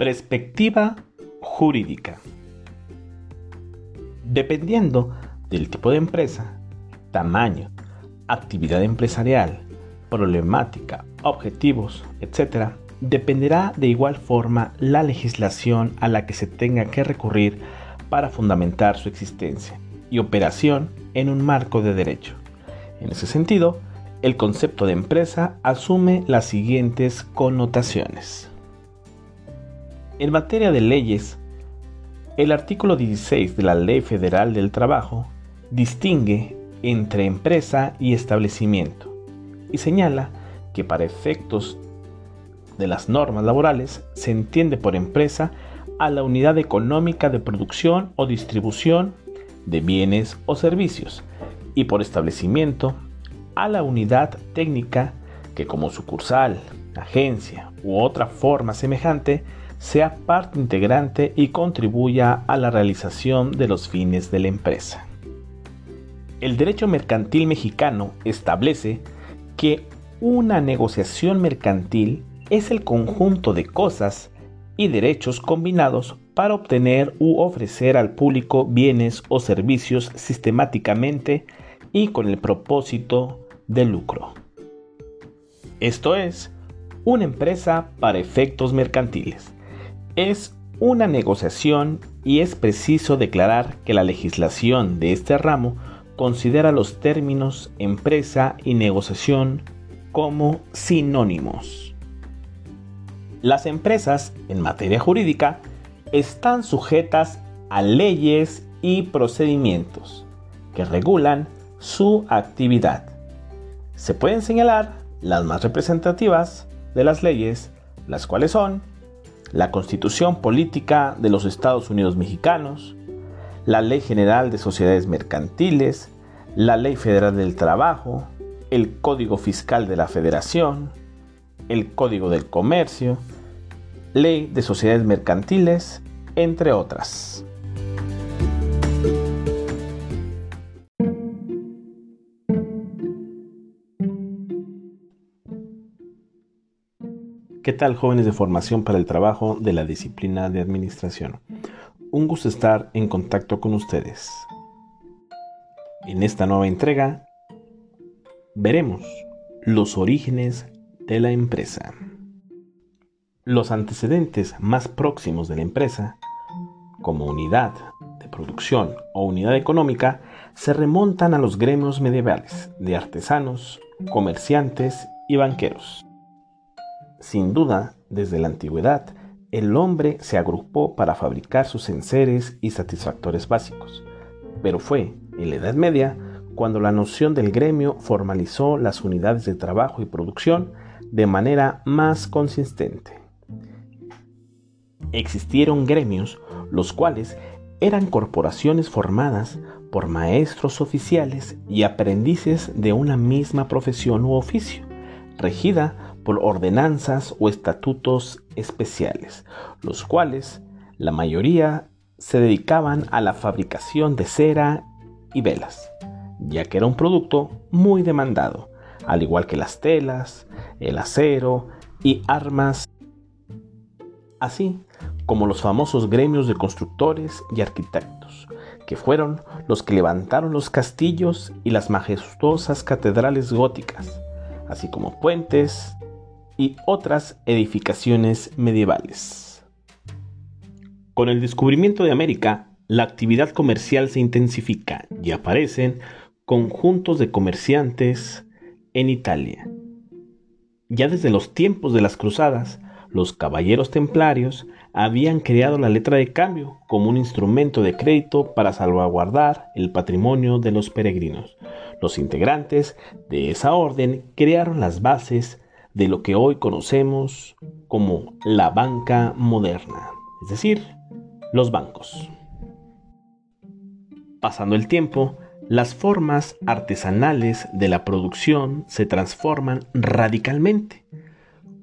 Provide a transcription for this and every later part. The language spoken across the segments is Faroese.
Perspectiva jurídica. Dependiendo del tipo de empresa, tamaño, actividad empresarial, problemática, objetivos, etc., dependerá de igual forma la legislación a la que se tenga que recurrir para fundamentar su existencia y operación en un marco de derecho. En ese sentido, el concepto de empresa asume las siguientes connotaciones. En materia de leyes, el artículo 16 de la Ley Federal del Trabajo distingue entre empresa y establecimiento y señala que para efectos de las normas laborales se entiende por empresa a la unidad económica de producción o distribución de bienes o servicios y por establecimiento a la unidad técnica que como sucursal, agencia u otra forma semejante sea parte integrante y contribuya a la realización de los fines de la empresa. El derecho mercantil mexicano establece que una negociación mercantil es el conjunto de cosas y derechos combinados para obtener u ofrecer al público bienes o servicios sistemáticamente y con el propósito de lucro. Esto es, una empresa para efectos mercantiles Es una negociación y es preciso declarar que la legislación de este ramo considera los términos empresa y negociación como sinónimos. Las empresas en materia jurídica están sujetas a leyes y procedimientos que regulan su actividad. Se pueden señalar las más representativas de las leyes, las cuales son la Constitución Política de los Estados Unidos Mexicanos, la Ley General de Sociedades Mercantiles, la Ley Federal del Trabajo, el Código Fiscal de la Federación, el Código del Comercio, Ley de Sociedades Mercantiles, entre otras. ¿Qué tal jóvenes de formación para el trabajo de la disciplina de administración? Un gusto estar en contacto con ustedes. En esta nueva entrega veremos los orígenes de la empresa. Los antecedentes más próximos de la empresa, como unidad de producción o unidad económica, se remontan a los gremios medievales de artesanos, comerciantes y banqueros. Sin duda, desde la antigüedad, el hombre se agrupó para fabricar sus enseres y satisfactores básicos, pero fue, en la Edad Media, cuando la noción del gremio formalizó las unidades de trabajo y producción de manera más consistente. Existieron gremios, los cuales eran corporaciones formadas por maestros oficiales y aprendices de una misma profesión u oficio, regida por ordenanzas o estatutos especiales, los cuales la mayoría se dedicaban a la fabricación de cera y velas, ya que era un producto muy demandado, al igual que las telas, el acero y armas, así como los famosos gremios de constructores y arquitectos, que fueron los que levantaron los castillos y las majestuosas catedrales góticas, así como puentes, y otras edificaciones medievales. Con el descubrimiento de América, la actividad comercial se intensifica y aparecen conjuntos de comerciantes en Italia. Ya desde los tiempos de las cruzadas, los caballeros templarios habían creado la letra de cambio como un instrumento de crédito para salvaguardar el patrimonio de los peregrinos. Los integrantes de esa orden crearon las bases de lo que hoy conocemos como la banca moderna, es decir, los bancos. Pasando el tiempo, las formas artesanales de la producción se transforman radicalmente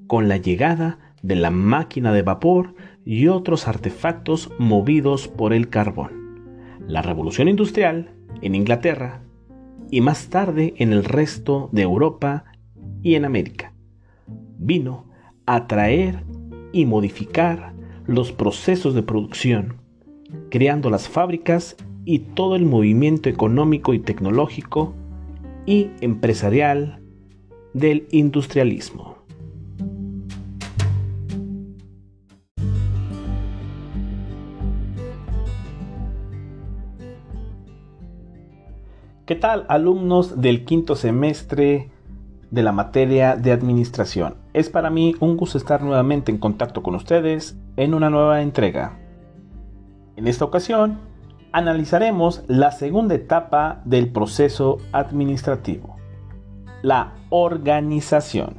con la llegada de la máquina de vapor y otros artefactos movidos por el carbón. La revolución industrial en Inglaterra y más tarde en el resto de Europa y en América vino a traer y modificar los procesos de producción, creando las fábricas y todo el movimiento económico y tecnológico y empresarial del industrialismo. ¿Qué tal alumnos del quinto semestre de la materia de administración? Es para mí un gusto estar nuevamente en contacto con ustedes en una nueva entrega. En esta ocasión, analizaremos la segunda etapa del proceso administrativo, la organización.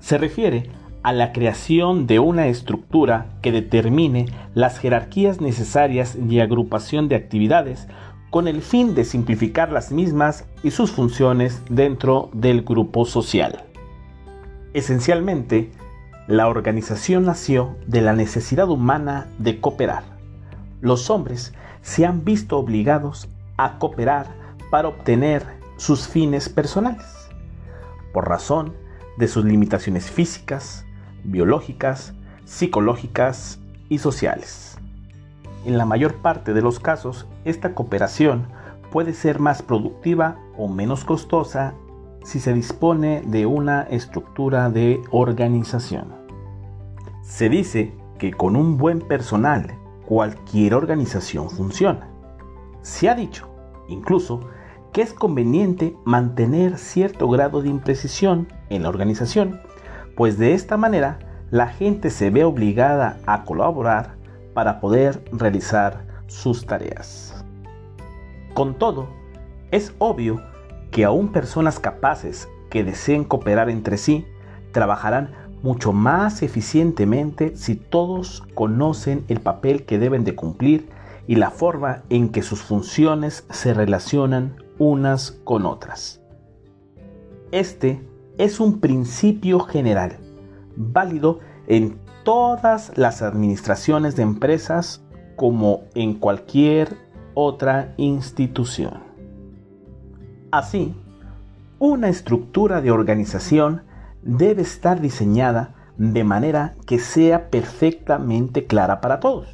Se refiere a la creación de una estructura que determine las jerarquías necesarias y agrupación de actividades con el fin de simplificar las mismas y sus funciones dentro del grupo social. Esencialmente, la organización nació de la necesidad humana de cooperar. Los hombres se han visto obligados a cooperar para obtener sus fines personales, por razón de sus limitaciones físicas, biológicas, psicológicas y sociales. En la mayor parte de los casos, esta cooperación puede ser más productiva o menos costosa si se dispone de una estructura de organización. Se dice que con un buen personal cualquier organización funciona. Se ha dicho, incluso, que es conveniente mantener cierto grado de imprecisión en la organización, pues de esta manera la gente se ve obligada a colaborar para poder realizar sus tareas. Con todo, es obvio que aún personas capaces que deseen cooperar entre sí trabajarán mucho más eficientemente si todos conocen el papel que deben de cumplir y la forma en que sus funciones se relacionan unas con otras. Este es un principio general, válido en todas las administraciones de empresas como en cualquier otra institución. Así, una estructura de organización debe estar diseñada de manera que sea perfectamente clara para todos.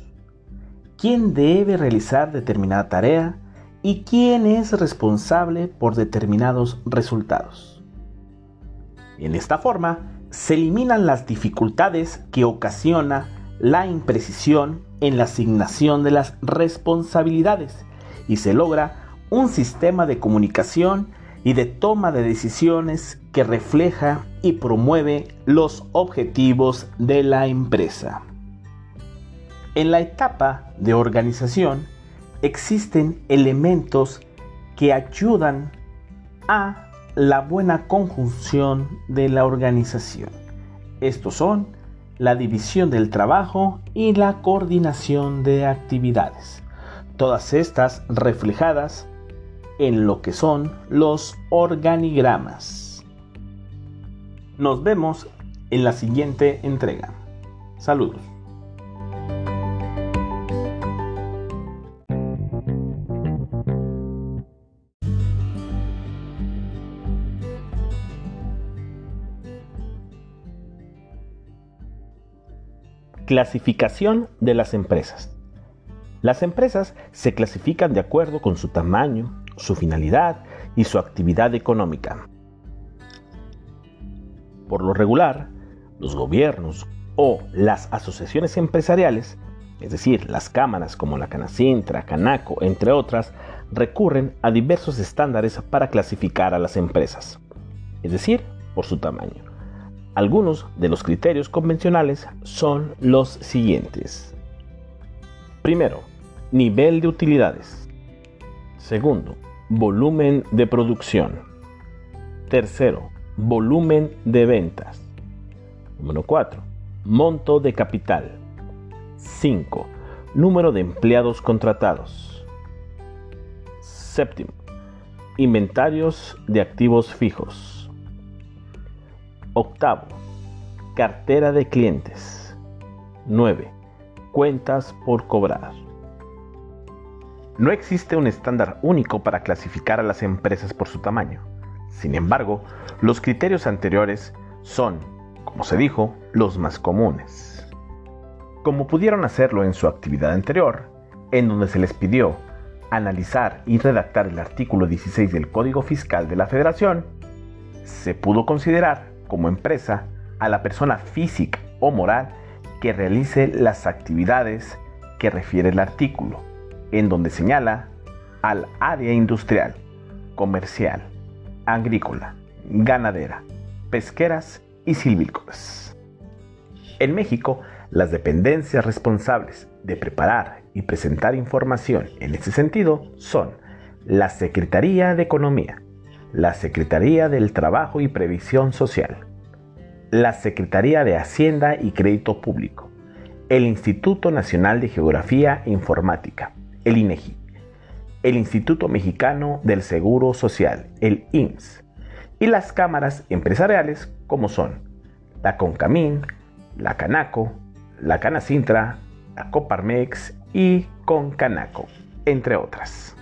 ¿Quién debe realizar determinada tarea y quién es responsable por determinados resultados? En esta forma, se eliminan las dificultades que ocasiona la imprecisión en la asignación de las responsabilidades y se logra un sistema de comunicación y de toma de decisiones que refleja y promueve los objetivos de la empresa. En la etapa de organización existen elementos que ayudan a la buena conjunción de la organización. Estos son la división del trabajo y la coordinación de actividades, todas estas reflejadas en lo que son los organigramas. Nos vemos en la siguiente entrega. Saludos. Clasificación de las empresas. Las empresas se clasifican de acuerdo con su tamaño, su finalidad y su actividad económica. Por lo regular, los gobiernos o las asociaciones empresariales, es decir, las cámaras como la Canacintra, Canaco, entre otras, recurren a diversos estándares para clasificar a las empresas, es decir, por su tamaño. Algunos de los criterios convencionales son los siguientes. Primero, nivel de utilidades. Segundo, volumen de producción. Tercero, volumen de ventas. Número 4. Monto de capital. 5. Número de empleados contratados. Séptimo. Inventarios de activos fijos. Octavo, cartera de clientes. 9. Cuentas por cobrar. No existe un estándar único para clasificar a las empresas por su tamaño. Sin embargo, los criterios anteriores son, como se dijo, los más comunes. Como pudieron hacerlo en su actividad anterior, en donde se les pidió analizar y redactar el artículo 16 del Código Fiscal de la Federación, se pudo considerar como empresa a la persona física o moral que realice las actividades que refiere el artículo, en donde señala al área industrial, comercial, agrícola, ganadera, pesqueras y silvícolas. En México, las dependencias responsables de preparar y presentar información en ese sentido son la Secretaría de Economía, la Secretaría del Trabajo y Previsión Social, la Secretaría de Hacienda y Crédito Público, el Instituto Nacional de Geografía e Informática, el INEGI, el Instituto Mexicano del Seguro Social, el IMSS, y las cámaras empresariales como son la CONCAMIN, la Canaco, la Canacintra, la Coparmex y Concanaco, entre otras.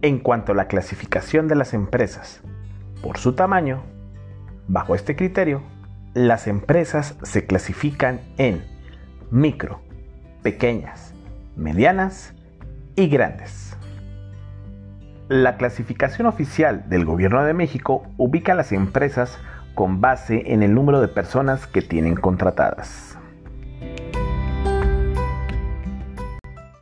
En cuanto a la clasificación de las empresas por su tamaño, bajo este criterio, las empresas se clasifican en micro, pequeñas, medianas y grandes. La clasificación oficial del Gobierno de México ubica a las empresas con base en el número de personas que tienen contratadas.